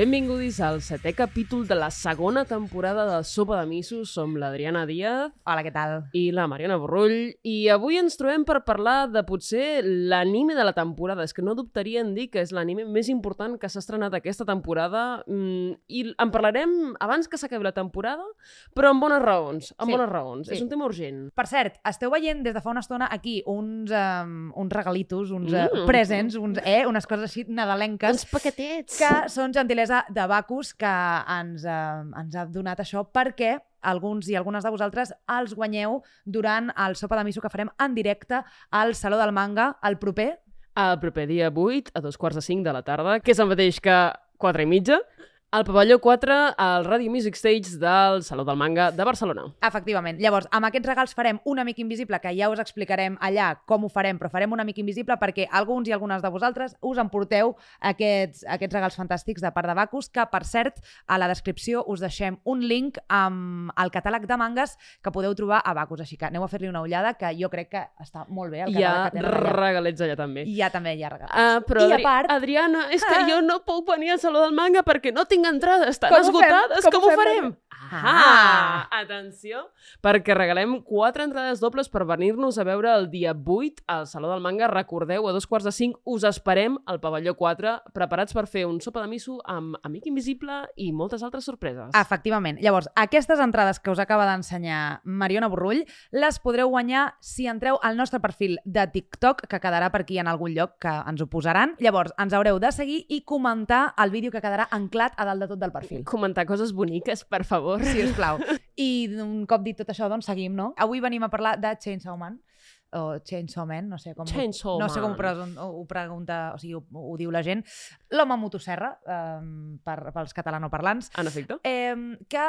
Benvinguts al setè capítol de la segona temporada de Sopa de Missos. Som l'Adriana Díaz Hola, què tal? i la Mariana Borrull i avui ens trobem per parlar de potser l'anime de la temporada. És que no dubtaria en dir que és l'anime més important que s'ha estrenat aquesta temporada mm, i en parlarem abans que s'acabi la temporada, però amb bones raons. Amb Sí, bones raons. sí. És un tema urgent. Per cert, esteu veient des de fa una estona aquí uns, um, uns regalitos, uns uh, Mm. presents, uns, eh, unes coses així nadalenques paquetets! que són gentilesa de Bacus que ens, uh, ens ha donat això perquè alguns i algunes de vosaltres els guanyeu durant el sopa de miso que farem en directe al Saló del Manga el proper. El proper dia 8, a dos quarts de 5 de la tarda, que és el mateix que 4 i mitja, al pavelló 4, al Radio Music Stage del Saló del Manga de Barcelona. Efectivament. Llavors, amb aquests regals farem un amic invisible, que ja us explicarem allà com ho farem, però farem un amic invisible perquè alguns i algunes de vosaltres us emporteu aquests, aquests regals fantàstics de part de Bacus, que, per cert, a la descripció us deixem un link amb el catàleg de mangas que podeu trobar a Bacus. Així que aneu a fer-li una ullada, que jo crec que està molt bé el Hi ha catàleg que tenen allà. regalets allà també. I ja també hi ha regals. Uh, però, I a Adri part- Adriana, és que jo no puc venir al Saló del Manga perquè no tinc entrades, estan Com esgotades. Com Com, ho farem? Ah! Atenció, perquè regalem quatre entrades dobles per venir-nos a veure el dia 8 al Saló del Manga. Recordeu, a dos quarts de cinc us esperem al pavelló 4, preparats per fer un sopa de miso amb Amic Invisible i moltes altres sorpreses. Efectivament. Llavors, aquestes entrades que us acaba d'ensenyar Mariona Borrull les podreu guanyar si entreu al nostre perfil de TikTok, que quedarà per aquí en algun lloc que ens ho posaran. Llavors, ens haureu de seguir i comentar el vídeo que quedarà anclat a dalt de tot del perfil. Comentar coses boniques, per favor. Si us plau. I un cop dit tot això, doncs seguim, no? Avui venim a parlar de Chainsaw Man, o Chainsaw Man, no sé com... Chainsaw no sé com ho pregunta, o sigui, ho, ho diu la gent. L'home motosserra, eh, per, pels catalanoparlants. En efecte. Eh, que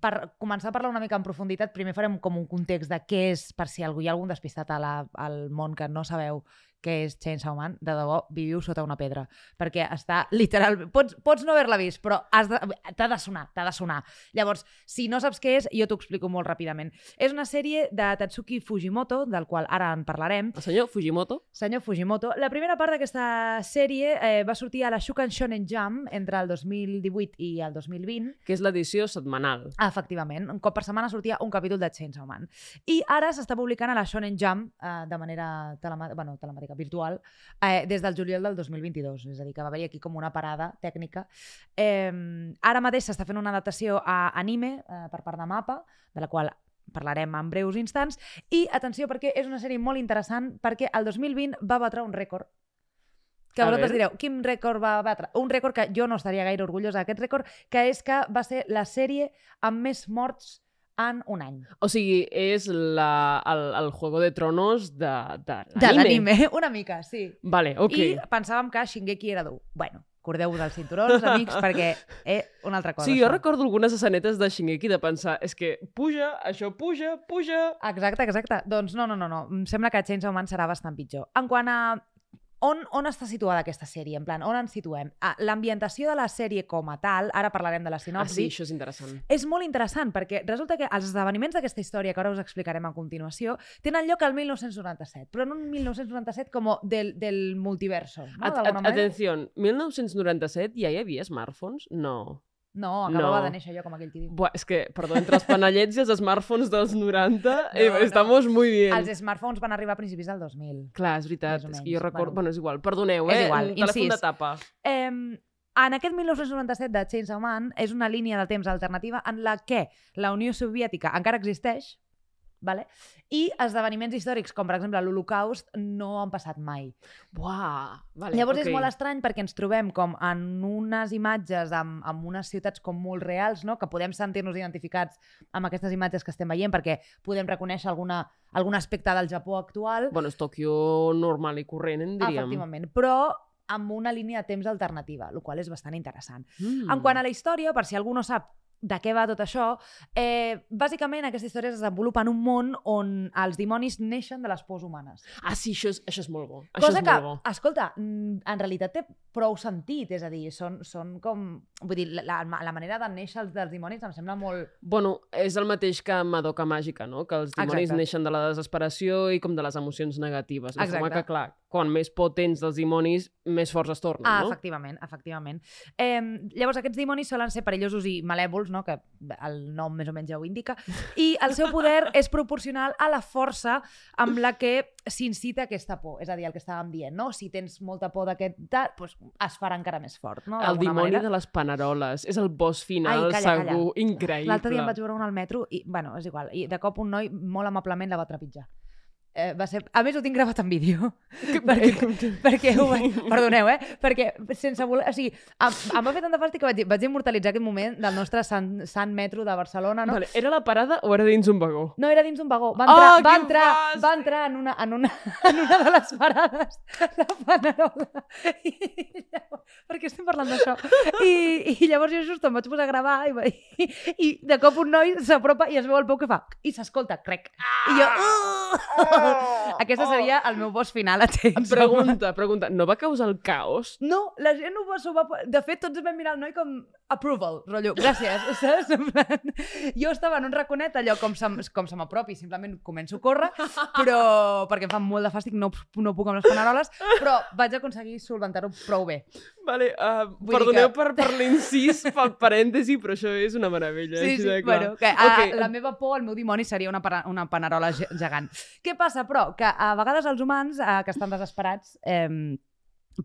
per començar a parlar una mica en profunditat, primer farem com un context de què és, per si algú hi ha algun despistat a la, al món que no sabeu què és Chainsaw Man, de debò, viviu sota una pedra, perquè està literal... Pots, pots no haver-la vist, però has de- t'ha de sonar, t'ha de sonar. Llavors, si no saps què és, jo t'ho explico molt ràpidament. És una sèrie de Tatsuki Fujimoto, del qual ara en parlarem, El senyor Fujimoto. senyor Fujimoto. La primera part d'aquesta sèrie eh, va sortir a la Shukan Shonen Jump entre el 2018 i el 2020, que és l'edició setmanal. Ah, efectivament. Un cop per setmana sortia un capítol de Chainsaw Man. I ara s'està publicant a la Shonen Jump eh, de manera telema bueno, telemàtica, virtual, eh, des del juliol del 2022. És a dir, que va haver aquí com una parada tècnica. Eh, ara mateix s'està fent una adaptació a anime eh, per part de MAPA, de la qual parlarem en breus instants. I atenció, perquè és una sèrie molt interessant, perquè el 2020 va batre un rècord que A vosaltres direu, quin rècord va batre? Un rècord que jo no estaria gaire orgullosa d'aquest rècord, que és que va ser la sèrie amb més morts en un any. O sigui, és la, el, el Juego de Tronos de, de De l'anime, una mica, sí. Vale, ok. I pensàvem que Shingeki era dur. Bueno, cordeu-vos els cinturons, amics, perquè eh, una altra cosa. Sí, jo això. recordo algunes escenetes de Shingeki de pensar, és que puja, això puja, puja... Exacte, exacte. Doncs no, no, no, no. Em sembla que Chainsaw Man serà bastant pitjor. En quant a on, on està situada aquesta sèrie? En plan, on ens situem? Ah, L'ambientació de la sèrie com a tal, ara parlarem de la Ah, sinopsi, sí, això és interessant. és molt interessant perquè resulta que els esdeveniments d'aquesta història que ara us explicarem a continuació tenen lloc al 1997, però no un 1997 com del, del multiverso, no? At, at, atenció, 1997 ja hi havia smartphones? No. No, acabava No. de néixer jo com aquell tio. Buah, és que, perdó, entre els panellets i els smartphones dels 90, eh, no. estamos muy bien. Els smartphones van arribar a principis del 2000. Clar, és veritat, és que jo recordo... bueno. Bueno, és igual, perdoneu, És eh? igual, Un telèfon de tapa. Eh, en aquest 1997 de Chainsaw Man és una línia de temps alternativa en la que la Unió Soviètica encara existeix, vale? i esdeveniments històrics com, per exemple, l'Holocaust no han passat mai. Buah, vale, Llavors ok. és molt estrany perquè ens trobem com en unes imatges amb, amb unes ciutats com molt reals, no? que podem sentir-nos identificats amb aquestes imatges que estem veient perquè podem reconèixer alguna, algun aspecte del Japó actual, Bueno, és Tòquio normal i corrent, en diríem. efectivament, però amb una línia de temps alternativa, el qual és bastant interessant. Mm. En quant a la història, per si algú no sap de què va tot això, eh, bàsicament aquesta història es desenvolupa en un món on els dimonis neixen de les pors humanes. Ah, sí, això és, això és molt bo. Això Cosa és que, molt bo. escolta, mm, en realitat té prou sentit, és a dir, són, són com... Vull dir, la, la manera de néixer els dels dimonis em sembla molt... Bueno, és el mateix que Madoka Màgica, no? Que els dimonis Exacte. neixen de la desesperació i com de les emocions negatives. Em sembla Exacte. que, clar, quan més por tens dels dimonis, més forts es tornen, Ah, no? efectivament, efectivament. Eh, llavors, aquests dimonis solen ser perillosos i malèvols, no? que el nom més o menys ja ho indica, i el seu poder és proporcional a la força amb la que s'incita aquesta por. És a dir, el que estàvem dient, no? Si tens molta por d'aquest... tal, Doncs es farà encara més fort, no? El dimoni manera. de les paneroles. És el boss final, Ai, calla, calla. segur, increïble. L'altre dia em vaig veure un al metro i, bueno, és igual. I de cop un noi molt amablement la va trepitjar. Eh, va ser... A més, ho tinc gravat en vídeo. perquè, perquè ho vaig... Perdoneu, eh? Perquè sense voler... O sigui, em, em va fer tanta fàstic que vaig, vaig immortalitzar aquest moment del nostre Sant, Sant Metro de Barcelona, no? Vale, era la parada o era dins un vagó? No, era dins d'un vagó. Va entrar, Ah, va que entrar, fàstic! va entrar en una, en, una, en una de les parades la panerola. I llavors, perquè parlant d'això? I, I llavors jo just em vaig posar a gravar i, va- i, i de cop un noi s'apropa i es veu el peu que fa i s'escolta, crec. I jo... Uh! Aquesta seria el meu boss final a Chainsaw Man. Pregunta, pregunta. No va causar el caos? No, la gent ho va, s'ho va... De fet, tots vam mirar el noi com approval, rotllo, gràcies, saps? En plan, jo estava en un raconet, allò com se, com se m'apropi, simplement començo a córrer, però perquè em fa molt de fàstic, no, no puc amb les paneroles, però vaig aconseguir solventar-ho prou bé. Vale, uh, Vull dir perdoneu que- per, per l'incís, pel parèntesi, però això és una meravella. Sí, sí, bueno, que a, Ok, la meva por, el meu dimoni, seria una, una panerola ge- gegant. Què passa, però? Que a vegades els humans, eh, que estan desesperats, eh,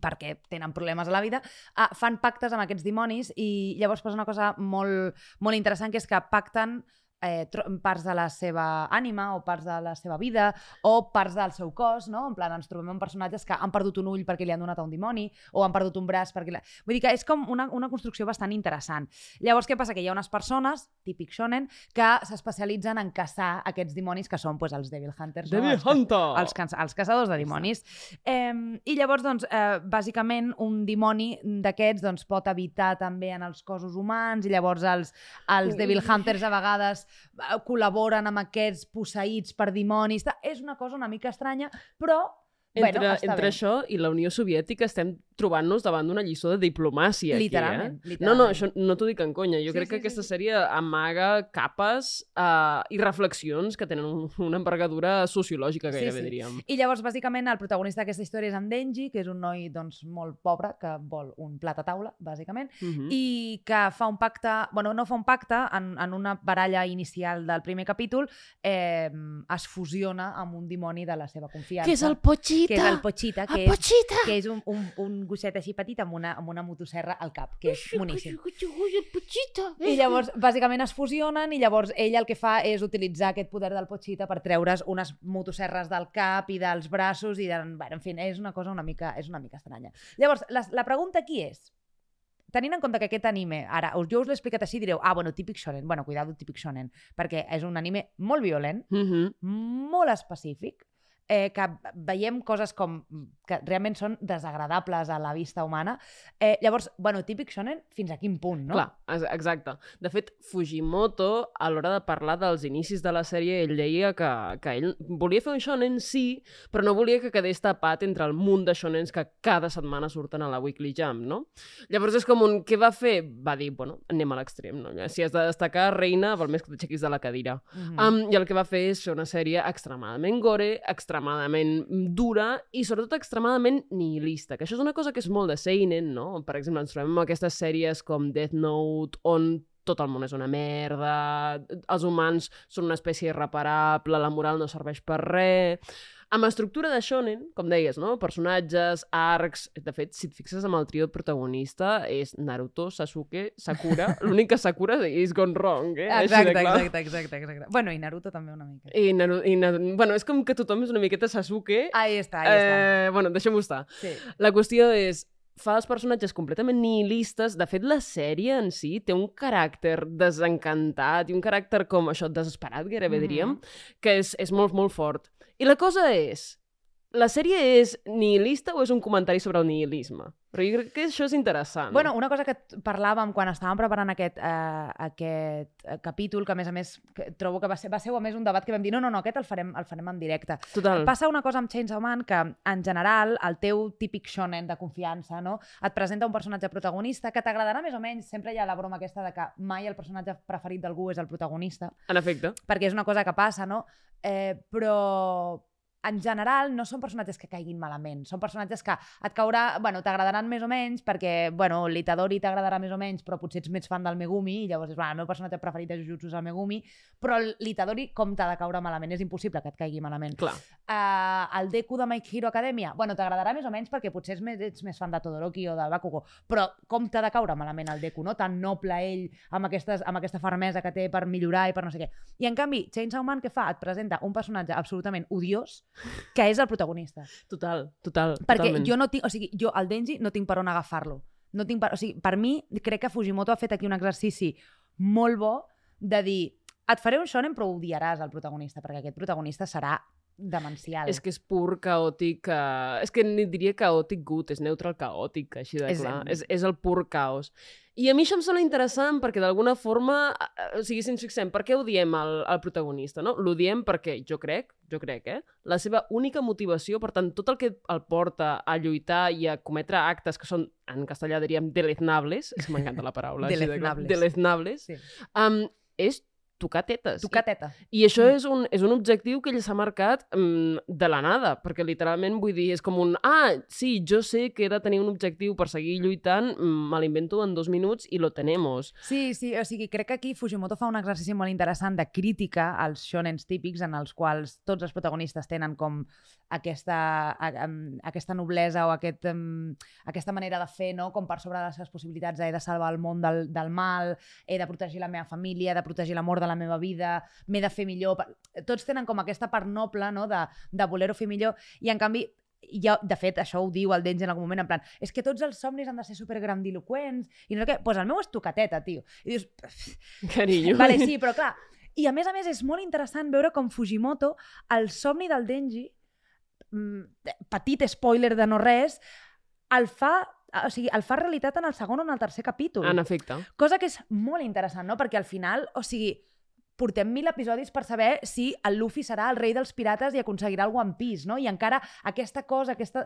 perquè tenen problemes a la vida, eh, fan pactes amb aquests dimonis i llavors passa una cosa molt, molt interessant, que és que pacten eh, parts de la seva ànima o parts de la seva vida o parts del seu cos, no? En plan, ens trobem amb personatges que han perdut un ull perquè li han donat a un dimoni o han perdut un braç perquè... La... Vull dir que és com una, una construcció bastant interessant. Llavors, què passa? Que hi ha unes persones, típic shonen, que s'especialitzen en caçar aquests dimonis que són pues, els Devil Hunters. Devil no? els, Hunter! els, ca- els caçadors de dimonis. Eh, I llavors, doncs, eh, bàsicament, un dimoni d'aquests doncs, pot habitar també en els cossos humans i llavors els, els Devil Hunters a vegades col·laboren amb aquests posseïts per dimonis. És una cosa una mica estranya, però Entre, bueno, entre bé. això i la Unió Soviètica estem trobant-nos davant d'una lliçó de diplomàcia Literalment, aquí, eh? literalment. No, no, això no t'ho dic en conya. Jo Sí, crec sí, que sí, aquesta sí. sèrie amaga capes uh, i reflexions que tenen un, una envergadura sociològica, Sí, gairebé sí. diríem. I llavors, bàsicament, el protagonista d'aquesta història és en Denji, que és un noi doncs, molt pobre, que vol un plat a taula, bàsicament, Uh -huh. i que fa un pacte, bueno, no fa un pacte, en, en una baralla inicial del primer capítol, eh, es fusiona amb un dimoni de la seva confiança. Que és el Pochita! que és el Pochita, que El és, Pochita! que és un, un, un gosset així petit amb una, amb una motosserra al cap, que és boníssim. I llavors, bàsicament, es fusionen i llavors ell el que fa és utilitzar aquest poder del Pochita per treure's unes motosserres del cap i dels braços i, de, bueno, en fi, és una cosa una mica, és una mica estranya. Llavors, la, la pregunta aquí és, tenint en compte que aquest anime, ara, us- jo us l'he explicat així, direu, ah, bueno, típic shonen, bueno, cuidado, típic shonen, perquè és un anime molt violent, Uh -huh. molt específic, eh, que veiem coses com que realment són desagradables a la vista humana. Eh, llavors, bueno, típic shonen, fins a quin punt, no? Clar, ex- exacte. De fet, Fujimoto, a l'hora de parlar dels inicis de la sèrie, ell deia que, que ell volia fer un shonen, sí, però no volia que quedés tapat entre el munt de shonens que cada setmana surten a la Weekly Jump, no? Llavors és com un... Què va fer? Va dir, bueno, anem a l'extrem, no? Si has de destacar, reina, val més que t'aixequis de la cadira. Mhm. Um, I el que va fer és fer una sèrie extremadament gore, extremadament dura i sobretot extremadament nihilista, que això és una cosa que és molt de Seinen, no? Per exemple, ens trobem amb aquestes sèries com Death Note, on tot el món és una merda, els humans són una espècie irreparable, la moral no serveix per res... Amb estructura de shonen, com deies, no? Personatges, arcs... De fet, si et fixes amb el trio protagonista, és Naruto, Sasuke, Sakura... L'únic que Sakura is gone wrong, eh? Exacte, exacte, exacte, exacte. Bueno, i Naruto també una mica. I, Naru i Naru bueno, és com que tothom és una miqueta Sasuke. Ahí està, ahí està. eh, bueno, deixem-ho estar. Sí. La qüestió és, fa els personatges completament nihilistes. De fet, la sèrie en si té un caràcter desencantat i un caràcter com això, desesperat, gairebé Mhm. diríem, que és, és molt, molt fort. I la cosa és, la sèrie és nihilista o és un comentari sobre el nihilisme? Però jo crec que això és interessant. Bueno, una cosa que parlàvem quan estàvem preparant aquest, eh, aquest eh, capítol, que a més a més que trobo que va ser, va ser a més un debat que vam dir no, no, no, aquest el farem, el farem en directe. Total. Passa una cosa amb Chainsaw Man que, en general, el teu típic shonen de confiança, no? Et presenta un personatge protagonista que t'agradarà més o menys. Sempre hi ha la broma aquesta de que mai el personatge preferit d'algú és el protagonista, En efecte. perquè és una cosa que passa, no? Eh, però en general no són personatges que caiguin malament, són personatges que et caurà, bueno, t'agradaran més o menys perquè, bueno, l'Itadori t'agradarà més o menys, però potser ets més fan del Megumi i llavors és, bueno, el meu personatge preferit de Jujutsu és el Megumi, però l'Itadori com t'ha de caure malament? És impossible que et caigui malament. Clar. Uh, el Deku de My Hero Academia, bueno, t'agradarà més o menys perquè potser ets més, ets més fan de Todoroki o del Bakugo, però com t'ha de caure malament el Deku, no? Tan noble ell, amb, aquestes, amb aquesta fermesa que té per millorar i per no sé què. I en canvi, Chainsaw Man què fa? Et presenta un personatge absolutament odiós que és el protagonista. Total, total. Perquè totalment. jo no tinc, o sigui, jo el Denji no tinc per on agafar-lo. No tinc per, o sigui, per mi, crec que Fujimoto ha fet aquí un exercici molt bo de dir et faré un shonen però odiaràs el protagonista, perquè aquest protagonista serà demencial. És que és pur caòtic... Uh... És que ni diria caòtic good, és neutral caòtic, així de clar. És, és el pur caos. I a mi això em sembla interessant perquè d'alguna forma, eh, o sigui, si ens fixem, per què odiem el, el protagonista, no? L'odiem perquè jo crec, jo crec, eh? La seva única motivació, per tant, tot el que el porta a lluitar i a cometre actes que són, en castellà diríem, deleznables, és que m'encanta la paraula. així de Deleznables. Deleznables. Sí. Um, és tocar tetes. Tocar teta. I això Mm. és un, és un objectiu que ell s'ha marcat mm, de la nada, perquè literalment vull dir, és com un, ah, sí, jo sé que he de tenir un objectiu per seguir lluitant, mm, me l'invento en dos minuts i lo tenemos. Sí, sí, o sigui, crec que aquí Fujimoto fa un exercici molt interessant de crítica als shonens típics en els quals tots els protagonistes tenen com aquesta, a, um, aquesta noblesa o aquest, um, aquesta manera de fer, no? com per sobre de les seves possibilitats, he de salvar el món del, del mal, he de protegir la meva família, he de protegir l'amor de la meva vida, m'he de fer millor... Tots tenen com aquesta part noble no? de, de voler-ho fer millor i en canvi ja, de fet, això ho diu el Denji en algun moment, en plan, és que tots els somnis han de ser supergrandiloquents, i no sé què, doncs pues el meu és tocateta, tio. I dius, Carinyo. vale, sí, però clar, i a més a més és molt interessant veure com Fujimoto, el somni del Denji, mm, petit spoiler de no res, el fa, o sigui, el fa realitat en el segon o en el tercer capítol. En efecte. Cosa que és molt interessant, no? Perquè al final, o sigui, portem mil episodis per saber si el Luffy serà el rei dels pirates i aconseguirà el One Piece, no? I encara aquesta cosa, aquesta,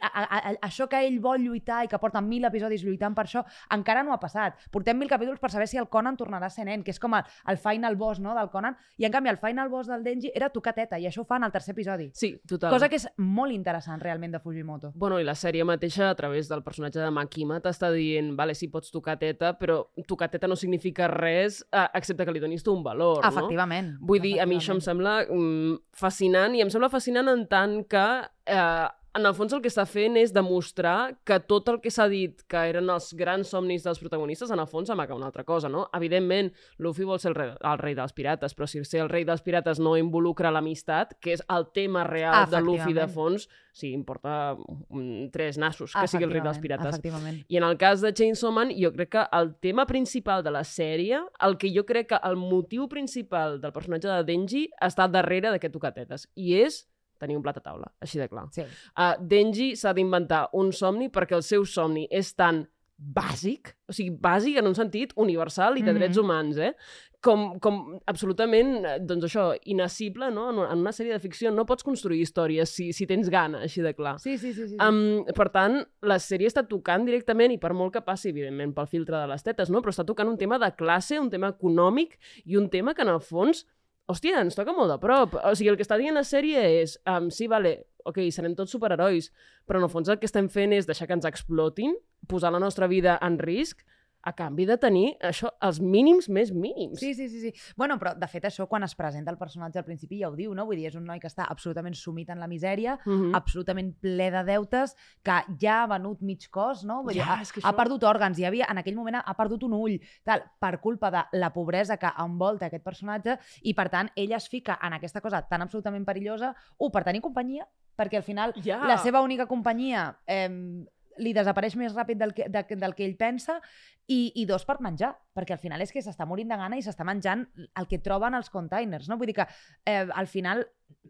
a, a, a, això que ell vol lluitar i que porta mil episodis lluitant per això, encara no ha passat. Portem mil capítols per saber si el Conan tornarà a ser nen, que és com el, el final boss no, del Conan, i en canvi el final boss del Denji era tocar teta, i això ho fa en el tercer episodi. Sí, total. Cosa que és molt interessant realment de Fujimoto. Bueno, i la sèrie mateixa, a través del personatge de Makima, t'està dient, vale, sí, pots tocar teta, però tocar teta no significa res, eh, excepte que li donis tu un valor, no? Efectivament. Vull dir, a mi això em sembla mm, fascinant i em sembla fascinant en tant que eh, en el fons el que està fent és demostrar que tot el que s'ha dit que eren els grans somnis dels protagonistes, en el fons amaga una altra cosa, no? Evidentment, Luffy vol ser el rei, el rei dels pirates, però si ser el rei dels pirates no involucra l'amistat, que és el tema real de Luffy de fons, sí, importa mm, tres nassos que sigui el rei dels pirates. I en el cas de Chainsaw Man, jo crec que el tema principal de la sèrie, el que jo crec que el motiu principal del personatge de Denji està darrere d'aquest tocatetes, i és tenir un plat a taula, així de clar. Sí. Uh, Denji s'ha d'inventar un somni perquè el seu somni és tan bàsic, o sigui, bàsic en un sentit universal i de Mhm. drets humans, eh? Com, com absolutament, eh, doncs això, inassible, no? En una- en una sèrie de ficció no pots construir històries si, si tens gana, així de clar. Sí, sí, sí. sí. sí. Um, per tant, la sèrie està tocant directament, i per molt que passi, evidentment, pel filtre de les tetes, no? però està tocant un tema de classe, un tema econòmic i un tema que, en el fons, hòstia, ens toca molt de prop. O sigui, el que està dient la sèrie és, um, sí, vale, ok, serem tots superherois, però en el fons el que estem fent és deixar que ens explotin, posar la nostra vida en risc, a canvi de tenir això, els mínims més mínims. Sí, sí, sí, sí. Bueno, però de fet això quan es presenta el personatge al principi ja ho diu, no? Vull dir, és un noi que està absolutament sumit en la misèria, Mhm. absolutament ple de deutes, que ja ha venut mig cos, no? Vull dir, Ja, ha, que ha això- perdut òrgans, hi havia, en aquell moment ha, ha perdut un ull, tal, per culpa de la pobresa que envolta aquest personatge, i per tant ell es fica en aquesta cosa tan absolutament perillosa, un, per tenir companyia, perquè al final Ja. la seva única companyia eh, li desapareix més ràpid del que, de, del que ell pensa i, i dos, per menjar, perquè al final és que s'està morint de gana i s'està menjant el que troben als containers, no? Vull dir que eh, al final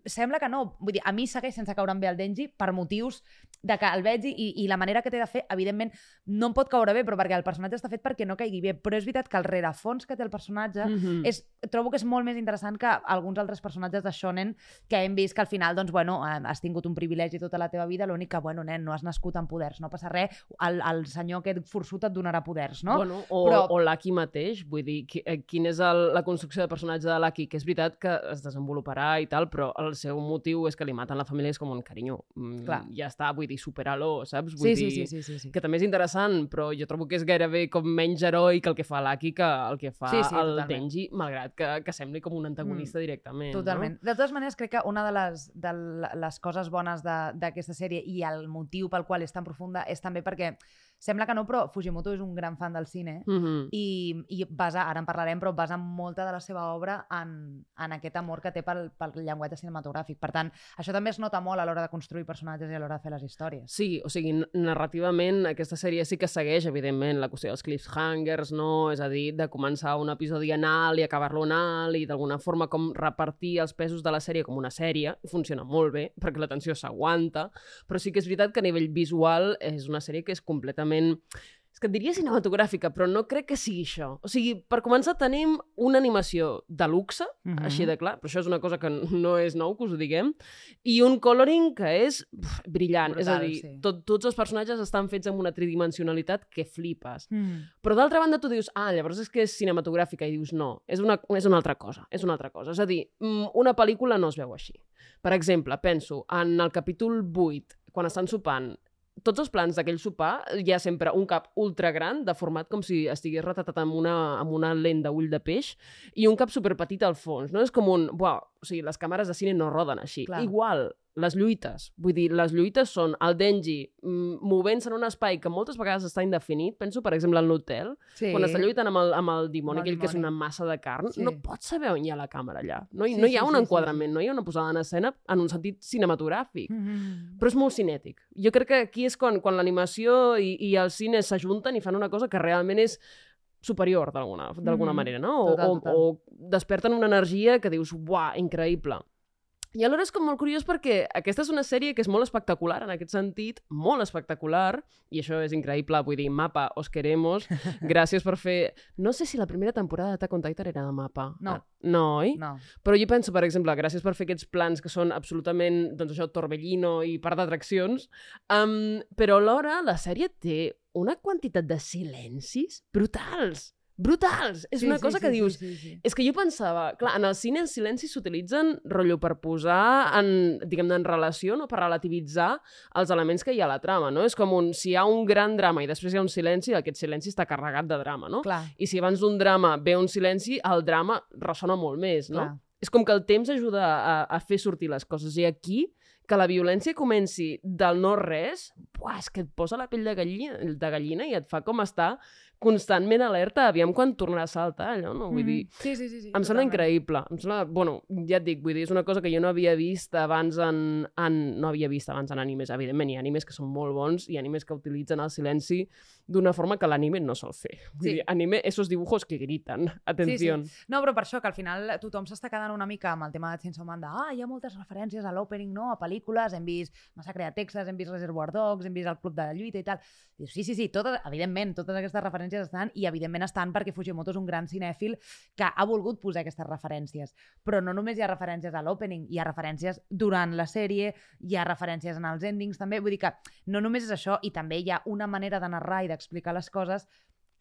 sembla que no. Vull dir, a mi segueix sense caure'm bé el Denji per motius de que el veig i, i la manera que té de fer, evidentment, no em pot caure bé, però perquè el personatge està fet perquè no caigui bé. Però és veritat que el rerefons que té el personatge Mhm. és, trobo que és molt més interessant que alguns altres personatges de Shonen que hem vist que al final, doncs, bueno, has tingut un privilegi tota la teva vida, l'únic que, bueno, nen, no has nascut amb poders, no passa res, el, el senyor aquest forçut et donarà poders, no? Bueno, o, Però- o l'Aki mateix, vull dir, qui, eh, quina és el, la construcció de personatge de l'Aki, que és veritat que es desenvoluparà i tal, però el seu motiu és que li maten la família, és com un carinyo. Mm, Clar. ja està, vull dir, supera-lo, saps? Vull Sí, dir, sí, sí, sí, sí, sí. que també és interessant, però jo trobo que és gairebé com menys heroic el que fa l'Aki que el que fa Sí, sí, el totalment. Denji, malgrat que, que sembli com un antagonista directament. Totalment. De totes maneres, crec que una de les, de les coses bones de- d'aquesta sèrie i el motiu pel qual és tan profunda és també perquè sembla que no, però Fujimoto és un gran fan del cine? Mm -hmm. i, i basa, ara en parlarem, però basa molta de la seva obra en, en aquest amor que té pel, pel llenguatge cinematogràfic. Per tant, això també es nota molt a l'hora de construir personatges i a l'hora de fer les històries. Sí, o sigui, narrativament aquesta sèrie sí que segueix, evidentment, la qüestió dels cliffhangers, no? És a dir, de començar un episodi en alt i acabar-lo en alt i d'alguna forma com repartir els pesos de la sèrie com una sèrie. Funciona molt bé, perquè la tensió s'aguanta, però sí que és veritat que a nivell visual és una sèrie que és completament és que et diria cinematogràfica, però no crec que sigui això. O sigui, per començar tenim una animació de luxe, Mhm. així de clar, però això és una cosa que no és nou, que us ho diguem, i un coloring que és uf, brillant. és a Brutal, dir, sí. tot, tots els personatges estan fets amb una tridimensionalitat que flipes. Mm. Però d'altra banda tu dius, ah, llavors és que és cinematogràfica, i dius, no, és una, és una altra cosa, és una altra cosa. És a dir, mm, una pel·lícula no es veu així. Per exemple, penso en el capítol 8, quan estan sopant, tots els plans d'aquell sopar hi ha sempre un cap ultra gran, deformat com si estigués retratat amb una, amb una lent d'ull de peix, i un cap superpetit al fons. No és com un... Buah, o sigui, les càmeres de cine no roden així. Clar. Igual, les lluites. Vull dir, les lluites són el Denji mm, movent-se en un espai que moltes vegades està indefinit. Penso, per exemple, en l'hotel, Sí. quan està lluitant amb el, amb el dimoni, Amb el aquell que és dimoni. una massa de carn, Sí. no pots saber on hi ha la càmera allà. No, hi- Sí, no hi ha sí, un sí, sí, enquadrament, no hi ha una posada en escena en un sentit cinematogràfic. Mm. Però és molt cinètic. Jo crec que aquí és quan, quan l'animació i, i el cine s'ajunten i fan una cosa que realment és superior d'alguna Mhm. manera, no? O, Total, o, total. o desperten una energia que dius, uah, increïble. I alhora és com molt curiós perquè aquesta és una sèrie que és molt espectacular en aquest sentit, molt espectacular, i això és increïble, vull dir, Mapa, os queremos, gràcies per fer... No sé si la primera temporada d'Attack on Titan era de Mapa. No. Ah, no, oi? No. Però jo penso, per exemple, gràcies per fer aquests plans que són absolutament, doncs això, torbellino i part d'atraccions, um, però alhora la sèrie té una quantitat de silencis brutals. Brutals! És Sí, una sí, cosa sí, que sí, dius... Sí, sí, És que jo pensava, clar, en el cine els silencis s'utilitzen, rotllo, per posar en, diguem-ne, en relació, no? per relativitzar els elements que hi ha a la trama, no? És com un, si hi ha un gran drama i després hi ha un silenci, aquest silenci està carregat de drama, no? Clar, I si abans d'un drama ve un silenci, el drama ressona molt més, no? clar. És com que el temps ajuda a, a fer sortir les coses. I aquí, que la violència comenci del no-res, buah, és que et posa la pell de gallina, de gallina i et fa com estar constantment alerta, aviam quan tornarà a saltar, allò, no? Vull dir, Mhm. Sí, sí, sí. sí em sembla totalment. increïble. Em sembla, bueno, ja et dic, vull dir, és una cosa que jo no havia vist abans en, en... No havia vist abans en animes. Evidentment, hi ha animes que són molt bons i animes que utilitzen el silenci d'una forma que l'anime no sol fer. Vull Sí. dir, anime, esos dibujos que gritan. Atenció. No, però per això, que al final tothom s'està quedant una mica amb el tema de Chainsaw Man de ah, hi ha moltes referències a l'opening, no? A pel·lícules, hem vist Massacre de Texas, hem vist Reservoir Dogs, hem vist el Club de la Lluita i tal. Dius, sí, sí, sí, totes, evidentment, totes aquestes referències estan i evidentment estan perquè Fujimoto és un gran cinèfil que ha volgut posar aquestes referències. Però no només hi ha referències a l'opening, hi ha referències durant la sèrie, hi ha referències en els endings també, vull dir que no només és això, i també hi ha una manera de narrar i d'explicar les coses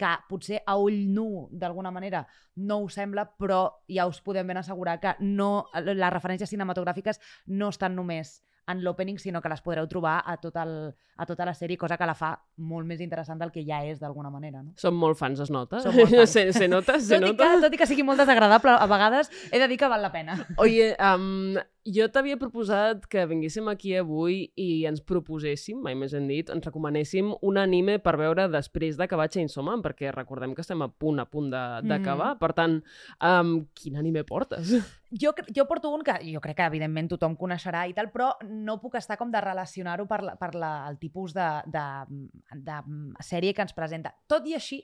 que potser a ull nu, d'alguna manera, no ho sembla, però ja us podem ben assegurar que no, les referències cinematogràfiques no estan només en l'opening, sinó que les podreu trobar a, tot el, a tota la sèrie, cosa que la fa molt més interessant del que ja és d'alguna manera. No? Som molt fans, es nota? Som molt fans. se, se nota? Se Tot i, nota? que, tot i que sigui molt desagradable, a vegades he de dir que val la pena. Oye, um, jo t'havia proposat que vinguéssim aquí avui i ens proposéssim, mai més ben dit, ens recomanéssim un anime per veure després d'acabar Chainsaw Man, perquè recordem que estem a punt, a punt de- d'acabar. Mhm. Per tant, um, quin anime portes? Jo, jo porto un que jo crec que evidentment tothom coneixerà i tal, però no puc estar com de relacionar-ho per, la, per la, el tipus de, de, de sèrie que ens presenta. Tot i així,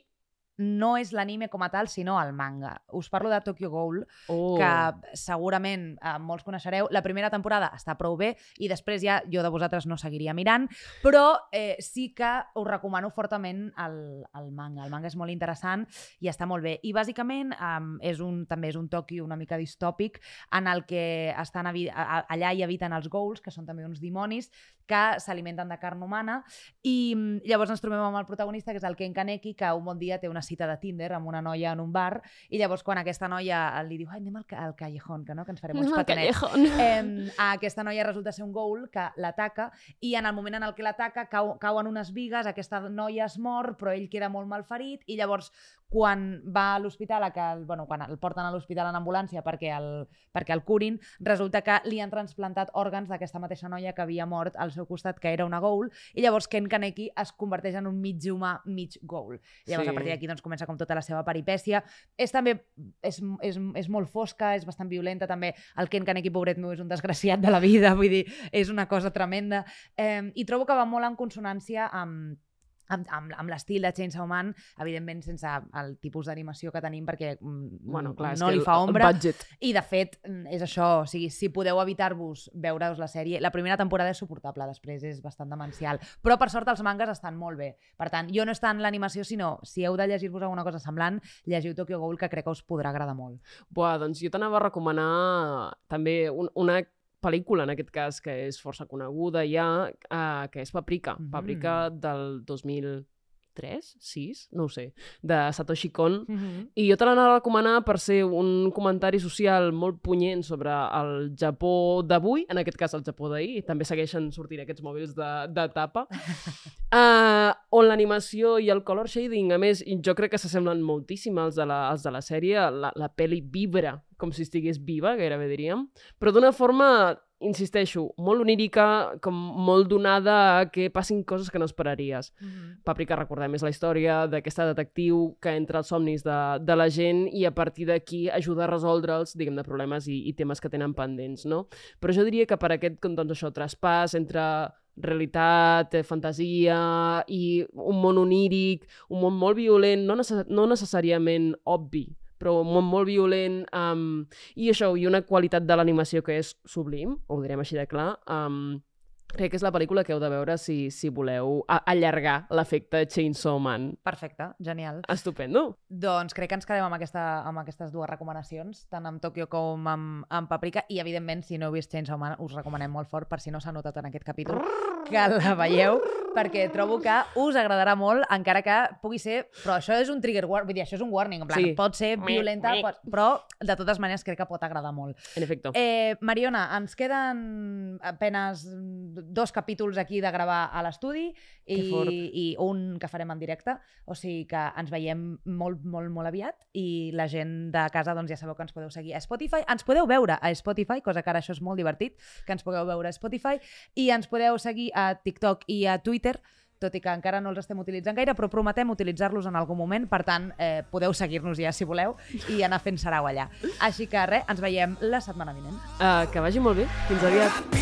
no és l'anime com a tal, sinó el manga. Us parlo de Tokyo Ghoul, Oh. que segurament eh, molts coneixereu. La primera temporada està prou bé i després ja jo de vosaltres no seguiria mirant, però eh, sí que us recomano fortament el, el manga. El manga és molt interessant i està molt bé. I bàsicament um, és un, també és un Tokyo una mica distòpic en el que estan allà hi habiten els ghouls, que són també uns dimonis, que s'alimenten de carn humana i mm, llavors ens trobem amb el protagonista, que és el Ken Kaneki, que un bon dia té una cita de Tinder amb una noia en un bar i llavors quan aquesta noia li diu ai, anem al, al callejón, que no, que ens farem uns callejón. Eh, aquesta noia resulta ser un ghoul que l'ataca i en el moment en el que l'ataca cau, cauen unes vigues, aquesta noia es mor, però ell queda molt malferit i llavors quan va a l'hospital, que el, bueno, quan el porten a l'hospital en ambulància perquè el, perquè el curin, resulta que li han transplantat òrgans d'aquesta mateixa noia que havia mort al seu costat, que era una ghoul, i llavors Ken Kaneki es converteix en un mig humà, mig ghoul. I llavors Sí. a partir d'aquí doncs, comença com tota la seva peripècia. És també, és, és, és molt fosca, és bastant violenta també. El Ken Kaneki, pobret meu, és un desgraciat de la vida, vull dir, és una cosa tremenda. Eh, I trobo que va molt en consonància amb amb, amb, amb l'estil de Chainsaw Man, evidentment sense el tipus d'animació que tenim perquè mm, Bueno, clar, no li fa el ombra. budget. I, de fet, mm, és això. O sigui, si podeu evitar-vos veure-us la sèrie... La primera temporada és suportable, després és bastant demencial. Però, per sort, els mangas estan molt bé. Per tant, jo no és tant l'animació, sinó, si heu de llegir-vos alguna cosa semblant, llegiu Tokyo Ghoul, que crec que us podrà agradar molt. Buah, doncs jo t'anava a recomanar també un, una pel·lícula, en aquest cas, que és força coneguda ja, uh, que és Paprika. Mhm. Paprika del 2003, 6, no ho sé, de Satoshi Kon. Mm -hmm. I jo te l'anava a recomanar per ser un comentari social molt punyent sobre el Japó d'avui, en aquest cas el Japó d'ahir, també segueixen sortint aquests mòbils de, de tapa, uh, on l'animació i el color shading, a més, jo crec que s'assemblen moltíssim als de la, als de la sèrie, la, la pel·li vibra, com si estigués viva, gairebé diríem, però d'una forma insisteixo, molt onírica, com molt donada a que passin coses que no esperaries. Mm -hmm. Paprika, recordem, és la història d'aquesta detectiu que entra als somnis de, de la gent i a partir d'aquí ajuda a resoldre'ls, diguem, de problemes i, i temes que tenen pendents, no? Però jo diria que per aquest, doncs això, traspàs entre realitat, eh, fantasia i un món oníric, un món molt violent, no, necess no necessàriament obvi, però un món molt violent um, i això, i una qualitat de l'animació que és sublim, ho direm així de clar, um, crec que és la pel·lícula que heu de veure si, si voleu allargar l'efecte Chainsaw Man. Perfecte, genial. Estupendo. Doncs crec que ens quedem amb, aquesta, amb aquestes dues recomanacions, tant amb Tokyo com amb, amb Paprika, i evidentment, si no heu vist Chainsaw Man, us recomanem molt fort, per si no s'ha notat en aquest capítol, que la veieu, perquè trobo que us agradarà molt, encara que pugui ser... Però això és un trigger warning, vull dir, això és un warning, en plan, Sí. pot ser violenta, Mec, pot, però de totes maneres crec que pot agradar molt. En efecte. Eh, Mariona, ens queden apenes dos capítols aquí de gravar a l'estudi i, i un que farem en directe, o sigui que ens veiem molt, molt, molt aviat i la gent de casa doncs ja sabeu que ens podeu seguir a Spotify, ens podeu veure a Spotify, cosa que ara això és molt divertit, que ens pugueu veure a Spotify. I ens podeu seguir a TikTok i a Twitter tot i que encara no els estem utilitzant gaire, però prometem utilitzar-los en algun moment, per tant, eh, podeu seguir-nos ja si voleu i anar fent sarau allà. Així que res, ens veiem la setmana vinent. Uh, que vagi molt bé. Fins aviat.